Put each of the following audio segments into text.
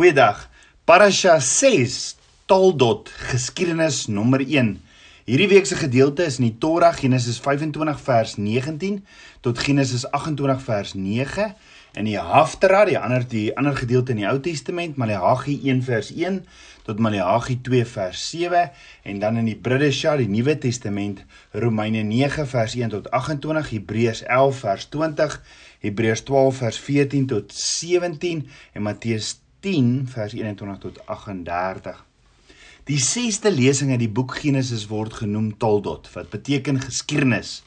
Goeiedag. Parasha 6 Toldot geskiedenis nommer 1. Hierdie week se gedeelte is in die Torah Genesis 25 vers 19 tot Genesis 28 vers 9 in die Haftarah, die ander die ander gedeelte in die Ou Testament, Maleagi 1 vers 1 tot Maleagi 2 vers 7 en dan in die Bridesha, die Nuwe Testament, Romeine 9 vers 1 tot 28, Hebreërs 11 vers 20, Hebreërs 12 vers 14 tot 17 en Matteus 10 vers 21 tot 38. Die 6ste lesing uit die boek Genesis word genoem Toldot wat beteken geskiedenis.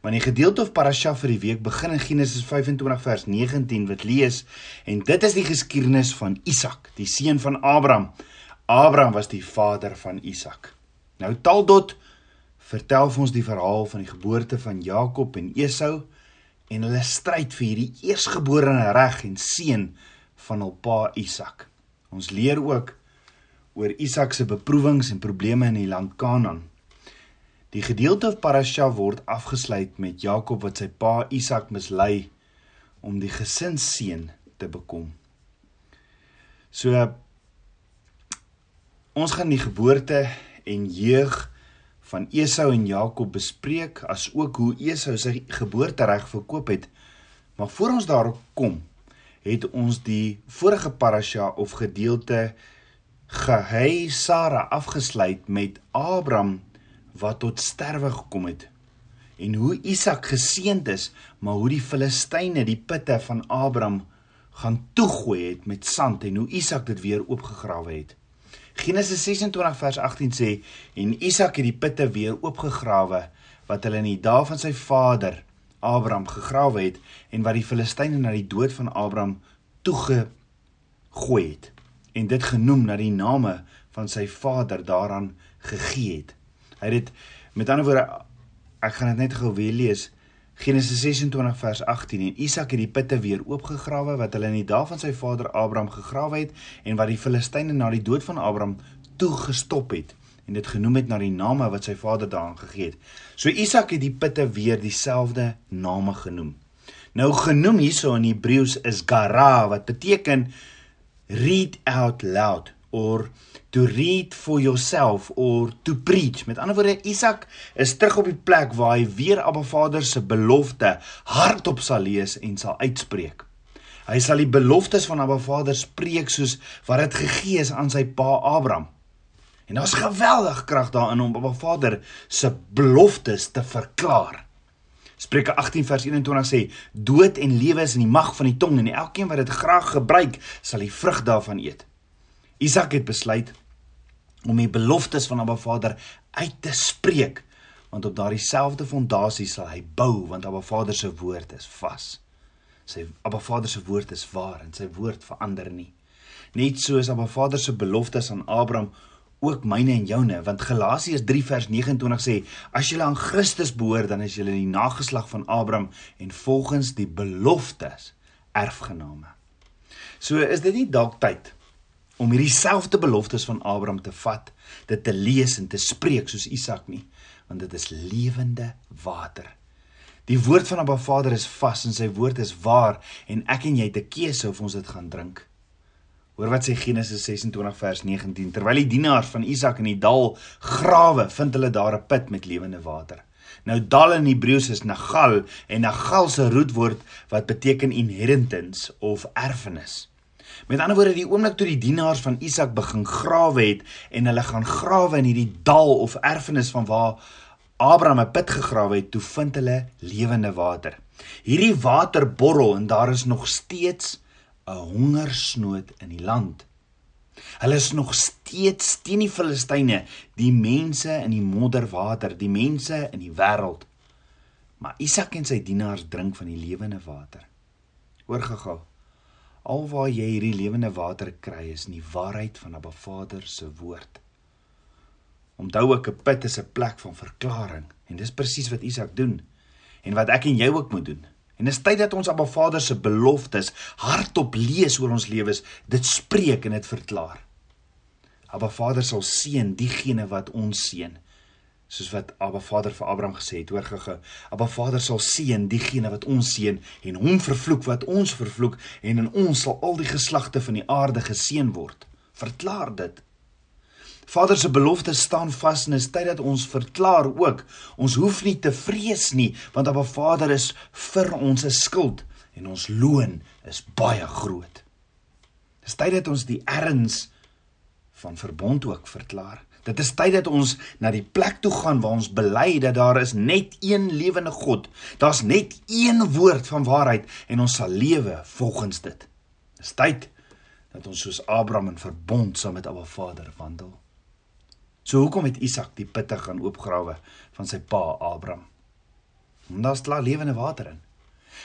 Want die gedeelte of parasha vir die week begin in Genesis 25 vers 19 wat lees en dit is die geskiedenis van Isak, die seun van Abraham. Abraham was die vader van Isak. Nou Toldot vertel vir ons die verhaal van die geboorte van Jakob en Esau en hulle stryd vir hierdie eersgeborene reg en seun van hul pa Isak. Ons leer ook oor Isak se beproewings en probleme in die land Kanaan. Die gedeelte van Parasha word afgesluit met Jakob wat sy pa Isak mislei om die gesinsseën te bekom. So ons gaan die geboorte en jeug van Esau en Jakob bespreek as ook hoe Esau sy geboortereg verkoop het. Maar voor ons daarop kom, het ons die vorige parasha of gedeelte gehei Sara afgesluit met Abraham wat tot sterwe gekom het en hoe Isak geseënd is maar hoe die Filistyne die putte van Abraham gaan toegooi het met sand en hoe Isak dit weer oopgegrawe het. Genesis 26 vers 18 sê en Isak het die putte weer oopgegrawe wat hulle in die dae van sy vader Abraham gegrawe het en wat die Filistyne na die dood van Abraham toegegooi het en dit genoem na die name van sy vader daaraan gegee het. Hy het met ander woorde ek gaan dit net gou weer lees Genesis 26 vers 18 en Isak het die putte weer oopgegrawe wat hulle in die dae van sy vader Abraham gegrawe het en wat die Filistyne na die dood van Abraham toegestop het en dit genoem het na die name wat sy vader daaraan gegee het. So Isak het die putte weer dieselfde name genoem. Nou genoem hierso in Hebreëus is gara wat beteken read out loud or to read for yourself or to preach. Met ander woorde Isak is terug op die plek waar hy weer Abba Vader se belofte hardop sal lees en sal uitspreek. Hy sal die beloftes van Abba Vader spreek soos wat dit gegee is aan sy pa Abraham. En daar's geweldig krag daarin om Abba Vader se beloftes te verklaar. Spreuke 18 vers 21 sê: Dood en lewe is in die mag van die tong en elkeen wat dit graag gebruik, sal die vrug daarvan eet. Isak het besluit om die beloftes van Abba Vader uit te spreek, want op daardie selfde fondasie sal hy bou, want Abba Vader se woord is vas. Sy Abba Vader se woord is waar en sy woord verander nie. Net soos Abba Vader se beloftes aan Abraham ook myne en joune want Galasiërs 3 vers 29 sê as julle aan Christus behoort dan is julle die nageslag van Abraham en volgens die beloftes erfgename. So is dit nie dalk tyd om hierdie selfde beloftes van Abraham te vat, dit te lees en te spreek soos Isak nie, want dit is lewende water. Die woord van 'n Ba Vader is vas en sy woord is waar en ek en jy het 'n keuse of ons dit gaan drink. Hoor wat sê Genesis 26 vers 19. Terwyl die dienaars van Isak in die dal grawe, vind hulle daar 'n put met lewende water. Nou dal in Hebreëus is Nagal en Nagal se roetwoord wat beteken inheritance of erfenis. Met ander woorde, die oomblik toe die dienaars van Isak begin grawe het en hulle gaan grawe in hierdie dal of erfenis van waar Abraham 'n put gegrawe het, toe vind hulle lewende water. Hierdie water borrel en daar is nog steeds 'n hongersnood in die land. Hulle is nog steeds teen die Filistyne, die mense in die modderwater, die mense in die wêreld. Maar Isak en sy dienaars drink van die lewende water. Hoor gou-gou. Alwaar jy hierdie lewende water kry is in die waarheid van Abba Vader se woord. Onthou ek 'n put is 'n plek van verklaring en dis presies wat Isak doen en wat ek en jy ook moet doen. En dis tyd dat ons Abba Vader se beloftes hardop lees oor ons lewens, dit spreek en dit verklaar. Abba Vader sal seën diegene wat ons seën. soos wat Abba Vader vir Abraham gesê het, hoor gege. Abba Vader sal seën diegene wat ons seën en hom vervloek wat ons vervloek en in ons sal al die geslagte van die aarde geseën word. Verklaar dit. Vader se belofte staan vas en is tyd dat ons verklaar ook. Ons hoef nie te vrees nie, want Abba Vader is vir ons 'n skuld en ons loon is baie groot. Dis tyd dat ons die erns van verbond ook verklaar. Dit is tyd dat ons na die plek toe gaan waar ons bely dat daar is net een lewende God. Daar's net een woord van waarheid en ons sal lewe volgens dit. Dis tyd dat ons soos Abraham in verbond saam met Abba Vader wandel. So hoekom het Isak die putte gaan oopgrawe van sy pa Abraham? Omdat daar's klaar lewende water in.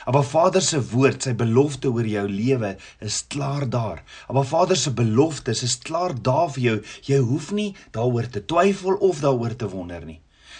Abba Vader se woord, sy belofte oor jou lewe is klaar daar. Abba Vader se beloftes is klaar daar vir jou. Jy hoef nie daaroor te twyfel of daaroor te wonder nie.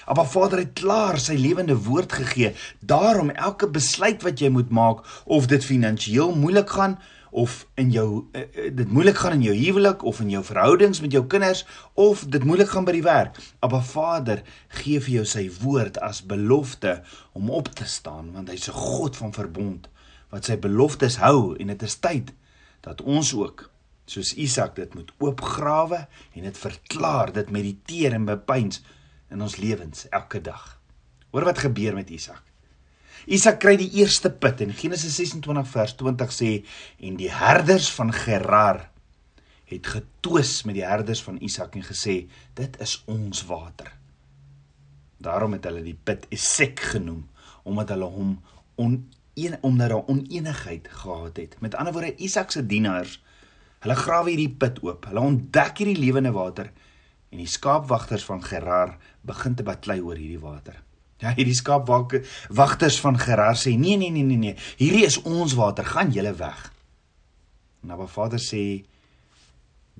Abba Vader het klaar sy lewende woord gegee. Daarom elke besluit wat jy moet maak of dit finansiëel moeilik gaan of in jou uh, dit moeilik gaan in jou huwelik of in jou verhoudings met jou kinders of dit moeilik gaan by die werk. Abba Vader gee vir jou sy woord as belofte om op te staan want hy's 'n God van verbond wat sy beloftes hou en dit is tyd dat ons ook soos Isak dit moet oopgrawe en dit verklaar, dit mediteer en bepeins in ons lewens elke dag. Hoor wat gebeur met Isak. Isak kry die eerste put en Genesis 26 vers 20 sê en die herders van Gerar het getwis met die herders van Isak en gesê dit is ons water. Daarom het hulle die put Esek genoem omdat hulle hom oneen omdat daar oneenigheid gehad het. Met ander woorde Isak se dienaars hulle grawe hierdie put oop. Hulle ontdek hierdie lewende water en die skaapwagters van Gerar begin te baklei oor hierdie water. Ja, hierdie skaapwagters van Gerar sê: "Nee, nee, nee, nee, nee. Hierdie is ons water. Gaan julle weg." Nou maar Vader sê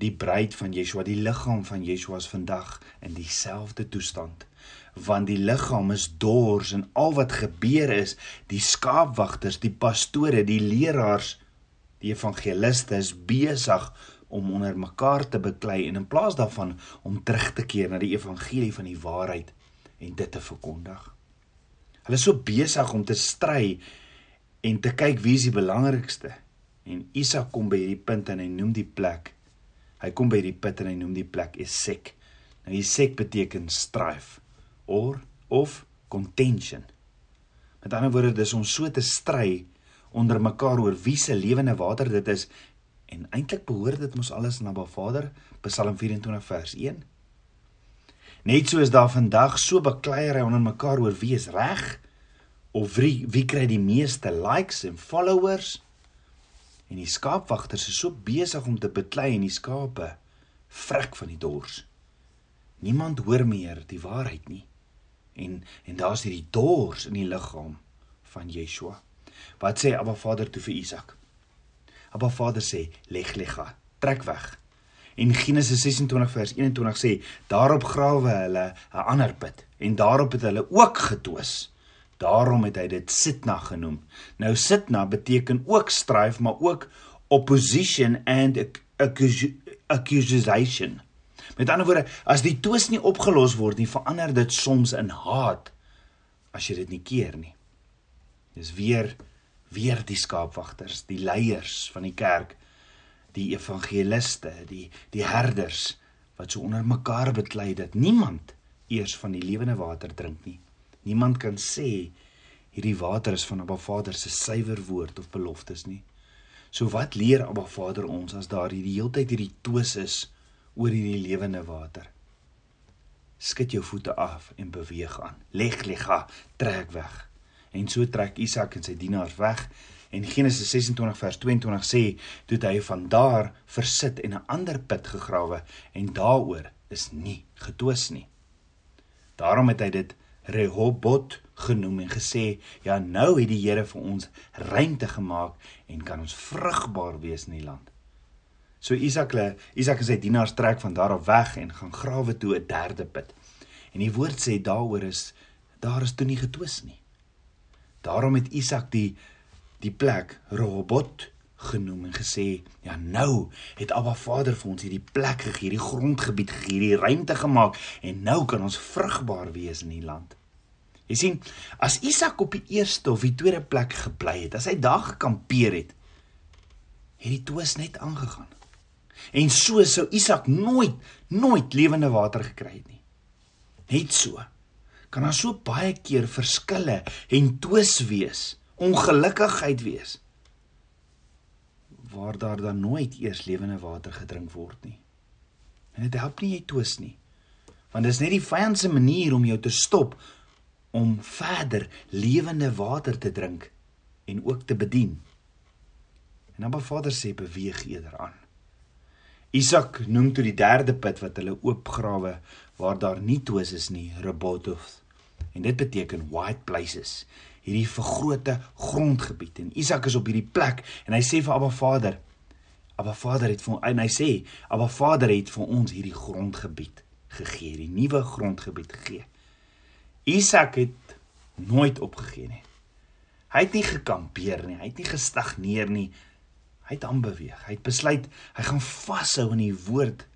die bruid van Yeshua, die liggaam van Yeshua is vandag in dieselfde toestand. Want die liggaam is dors en al wat gebeur is, die skaapwagters, die pastore, die leraars, die evangeliste is besig om onder mekaar te beklei en in plaas daarvan om terug te keer na die evangelie van die waarheid en dit te verkondig. Hulle is so besig om te stry en te kyk wie is die belangrikste. En Isak kom by hierdie punt en hy noem die plek. Hy kom by hierdie punt en hy noem die plek Esek. Nou Esek beteken strife or of contention. Met ander woorde dis om so te stry onder mekaar oor wie se lewende water dit is en eintlik behoort dit mos alles na Ba Vader Psalm 24 vers 1 Net soos daar vandag so bakleierery onder mekaar oor wie is reg of wie wie kry die meeste likes en followers. En die skaapwagters is so besig om te beklei en die skape vrek van die dors. Niemand hoor meer die waarheid nie. En en daar's hierdie dors in die liggaam van Yeshua. Wat sê Abba Vader toe vir Isak? Abba Vader sê: "Leg lega, trek weg." En Genesis 26 vers 21 sê daarop grawe hulle 'n ander put en daarop het hulle ook getwis. Daarom het hy dit Sitna genoem. Nou Sitna beteken ook strife maar ook opposition and accusation. Met ander woorde, as die twis nie opgelos word nie, verander dit soms in haat as jy dit nie keer nie. Dis weer weer die skaapwagters, die leiers van die kerk die evangeliste, die die herders wat so onder mekaar beklei dat niemand eers van die lewende water drink nie. Niemand kan sê hierdie water is van Abba Vader se suiwer woord of beloftes nie. So wat leer Abba Vader ons as daar hierdie heeltyd hierdie twis is oor hierdie lewende water? Skud jou voete af en beweeg aan. Leg lega, trek weg. En so trek Isak en sy dienaars weg En Genesis 26 vers 22 sê, toe hy van daar versit en 'n ander put gegrawe en daaroor is nie getwis nie. Daarom het hy dit Rehobot genoem en gesê, ja nou het die Here vir ons ruimte gemaak en kan ons vrugbaar wees in die land. So Isak, Isak en sy dienaars trek van daar af weg en gaan grawe toe 'n derde put. En die woord sê daaroor is daar is toe nie getwis nie. Daarom het Isak die die plek Rehoboth genoem en gesê, ja nou het Abba Vader vir ons hierdie plek gegee, hierdie grondgebied gegee, hierdie ruimte gemaak en nou kan ons vrugbaar wees in die land. Jy sien, as Isak op die eerste of die tweede plek gebly het, as hy daar gekampeer het, het die twis net aangegaan. En so sou Isak nooit nooit lewende water gekry het nie. Net so kan daar so baie keer verskille en twis wees, ongelukkigheid wees waar daar dan nooit eers lewende water gedrink word nie. En dit help nie jy twis nie. Want dis net die vyand se manier om jou te stop om verder lewende water te drink en ook te bedien. En dan Vader sê beweeg eerder aan. Isak noem toe die derde put wat hulle oopgrawe waar daar nie twis is nie, Rebototh. En dit beteken white places hierdie vergrote grondgebied en Isak is op hierdie plek en hy sê vir Abba Vader Abba Vader het vir en hy sê Abba Vader het vir ons hierdie grondgebied gegee, die nuwe grondgebied gegee. Isak het nooit opgegee nie. Hy het nie gekampeer nie, hy het nie gestagneer nie. Hy het aanbeweeg. Hy het besluit hy gaan vashou in die woord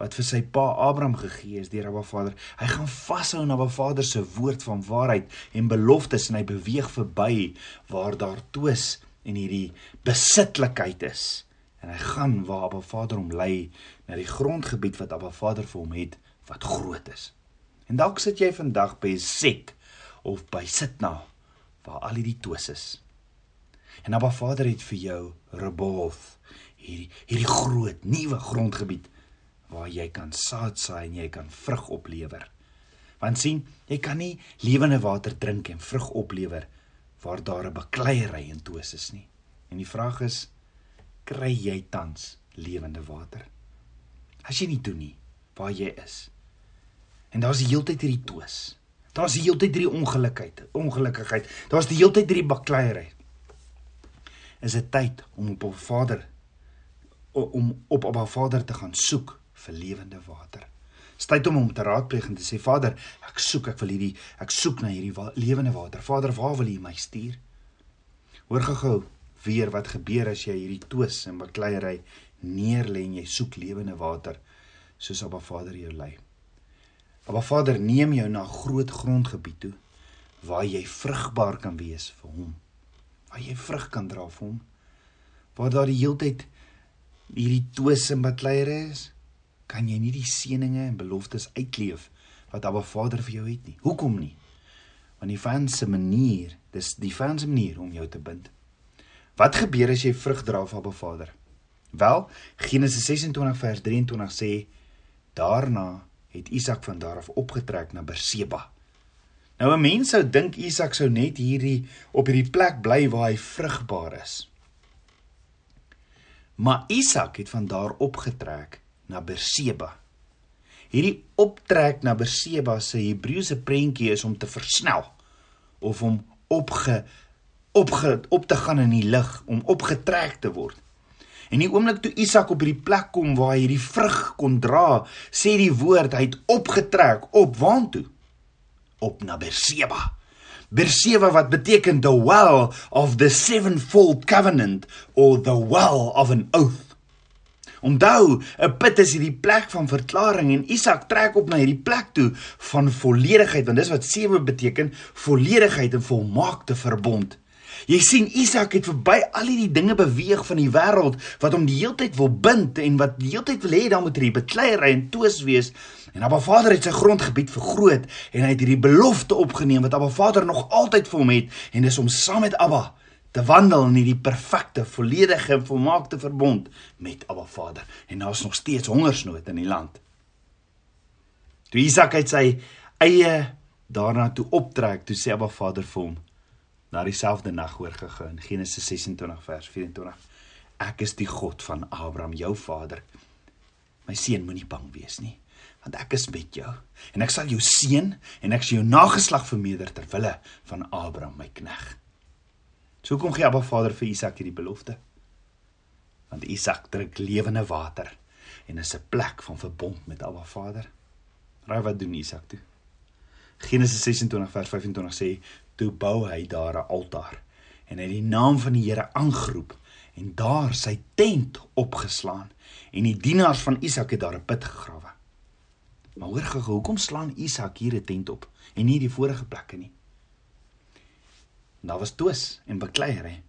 wat vir sy pa Abraham gegee is deur Abba Vader. Hy gaan vashou aan Abba Vader se woord van waarheid en beloftes en hy beweeg verby waar daar twis en hierdie besitlikheid is. En hy gaan waar Abba Vader hom lei na die grondgebied wat Abba Vader vir hom het wat groot is. En dalk sit jy vandag by Sek of by Sitna waar al hierdie twis is. En Abba Vader het vir jou Reboth hierdie hierdie groot nuwe grondgebied waar jy kan saad saai en jy kan vrug oplewer. Want sien, jy kan nie lewende water drink en vrug oplewer waar daar 'n bakleierery in toes is nie. En die vraag is, kry jy tans lewende water? As jy nie doen nie, waar jy is. En daar's die heeltyd hierdie toes. Daar's die heeltyd hierdie ongelukheid, ongelukkigheid. Daar's die heeltyd hierdie bakleierery. Is dit tyd om op 'n Vader om op op 'n Vader te gaan soek vir lewende water. Styd om hom te raadpleeg en te sê Vader, ek soek, ek wil hierdie ek soek na hierdie wa lewende water. Vader, waar wil U my stuur? Hoor gou weer wat gebeur as jy hierdie twis en bakleierery neerlê en jy soek lewende water soos Abba Vader jou lei. Abba Vader neem jou na groot grondgebied toe waar jy vrugbaar kan wees vir hom. Waar jy vrug kan dra vir hom. Waar daar die heeltyd hierdie twis en bakleierery is kan jy nie die seënings en beloftes uitleef wat Abba Vader vir jou het nie. Hoekom nie? Want die vyand se manier, dis die vyand se manier om jou te bind. Wat gebeur as jy vrug dra van Abba Vader? Wel, Genesis 26 vers 23 sê daarna het Isak van daar af opgetrek na Berseba. Nou 'n mens sou dink Isak sou net hierdie op hierdie plek bly waar hy vrugbaar is. Maar Isak het van daar opgetrek na Berseba. Hierdie optrek na Berseba se Hebreëse prentjie is om te versnel of om opge opge op te gaan in die lig, om opgetrek te word. En die oomblik toe Isak op hierdie plek kom waar hy hierdie vrug kon dra, sê die woord hy het opgetrek op waantoe? Op na Berseba. Berseba wat beteken the well of the sevenfold covenant or the well of an oath. Onthou, 'n put is hierdie plek van verklaring en Isak trek op na hierdie plek toe van volledigheid want dis wat sewe beteken, volledigheid en volmaakte verbond. Jy sien Isak het verby al hierdie dinge beweeg van die wêreld wat hom die heeltyd wil bind en wat die heeltyd wil hê dan moet hierdie bekleierery en toos wees. En Abba Vader het sy grondgebied vergroot en hy het hierdie belofte opgeneem wat Abba Vader nog altyd vir hom het en dis om saam met Abba te wandel in hierdie perfekte, volledige volmaakte verbond met Abba Vader. En daar's nog steeds hongersnood in die land. Toe Isak uit sy eie daarna toe optrek, toe sê Abba Vader vir hom na dieselfde nag hoor gegaan in Genesis 26 vers 24. Ek is die God van Abraham, jou vader. My seun moenie bang wees nie, want ek is met jou en ek sal jou seën en ek sal jou nageslag vermeerder ter wille van Abraham my knegg. So kom gee Abba Vader vir Isak hierdie belofte. Want Isak drink lewende water en is 'n plek van verbond met Abba Vader. Raai wat doen Isak toe? Genesis 26 vers 25 sê toe bou hy daar 'n altaar en hy het die naam van die Here aangeroep en daar sy tent opgeslaan en die dienaars van Isak het daar 'n put gegrawe. Maar hoor gou, hoekom slaan Isak hier 'n tent op en nie die vorige plekke nie? Daar was twis en bekleierery.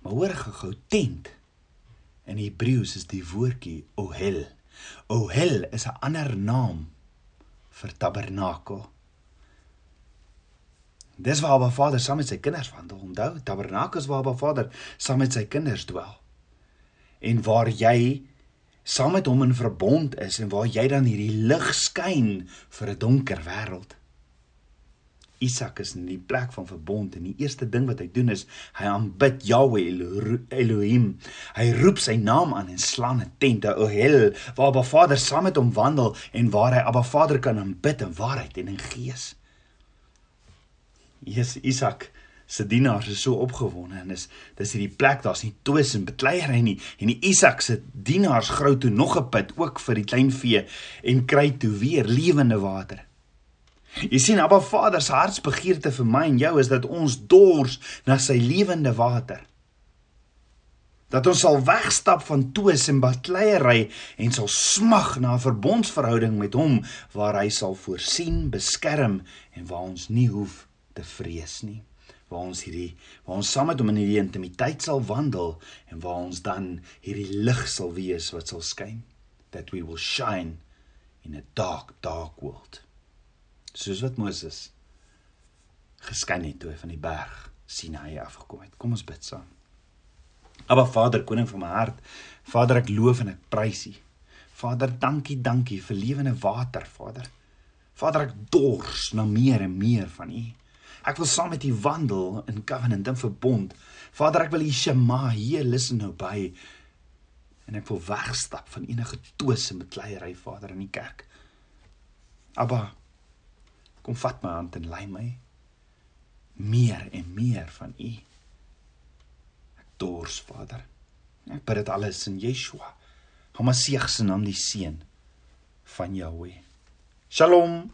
Maar hoor gou, tent in Hebreëus is die woordjie ohel. Ohel is 'n ander naam vir tabernakel. Dis waar Abba Vader saam met sy kinders wandel. Onthou, tabernakel is waar Abba Vader saam met sy kinders dwel. En waar jy saam met hom in verbond is en waar jy dan hierdie lig skyn vir 'n donker wêreld. Isak is in die plek van verbond en die eerste ding wat hy doen is hy aanbid Yahweh Elohim. Hy roep sy naam aan en slaan 'n tent, 'n ohel, waar Abba Vader saam met hom wandel en waar hy Abba Vader kan aanbid in waarheid en in gees. Jesus Isak se dienaars is so opgewonde en is dis hierdie plek daar's nie twis en bekleierery nie en die Isak se dienaars grou toe nog 'n put ook vir die klein vee en kry toe weer lewende water. Jy sien Abba Vader se hartsbegeerte vir my en jou is dat ons dors na sy lewende water. Dat ons sal wegstap van twis en bekleierery en sal smag na 'n verbondsverhouding met hom waar hy sal voorsien, beskerm en waar ons nie hoef te vrees nie. Waar ons hierdie waar ons saam met hom in hierdie intimiteit sal wandel en waar ons dan hierdie lig sal wees wat sal skyn. That we will shine in a dark dark world soos wat Moses geskyn het toe hy van die berg Sinai afgekom het kom ons bid saam Aba Vader koning van my hart Vader ek loof en ek prys U Vader dankie dankie vir lewende water Vader Vader ek dors na meer en meer van U Ek wil saam met U wandel in covenant en verbond. Vader, ek wil U Shema hier listen nou by. En ek wil wegstap van enige twis en bekleierery, Vader, in die kerk. Abba, kom vat my hand en lei my meer en meer van U. Ek dors, Vader. Ek bid dit alles in Yeshua. Hom as seëg se naam die seën van Jahweh. Shalom.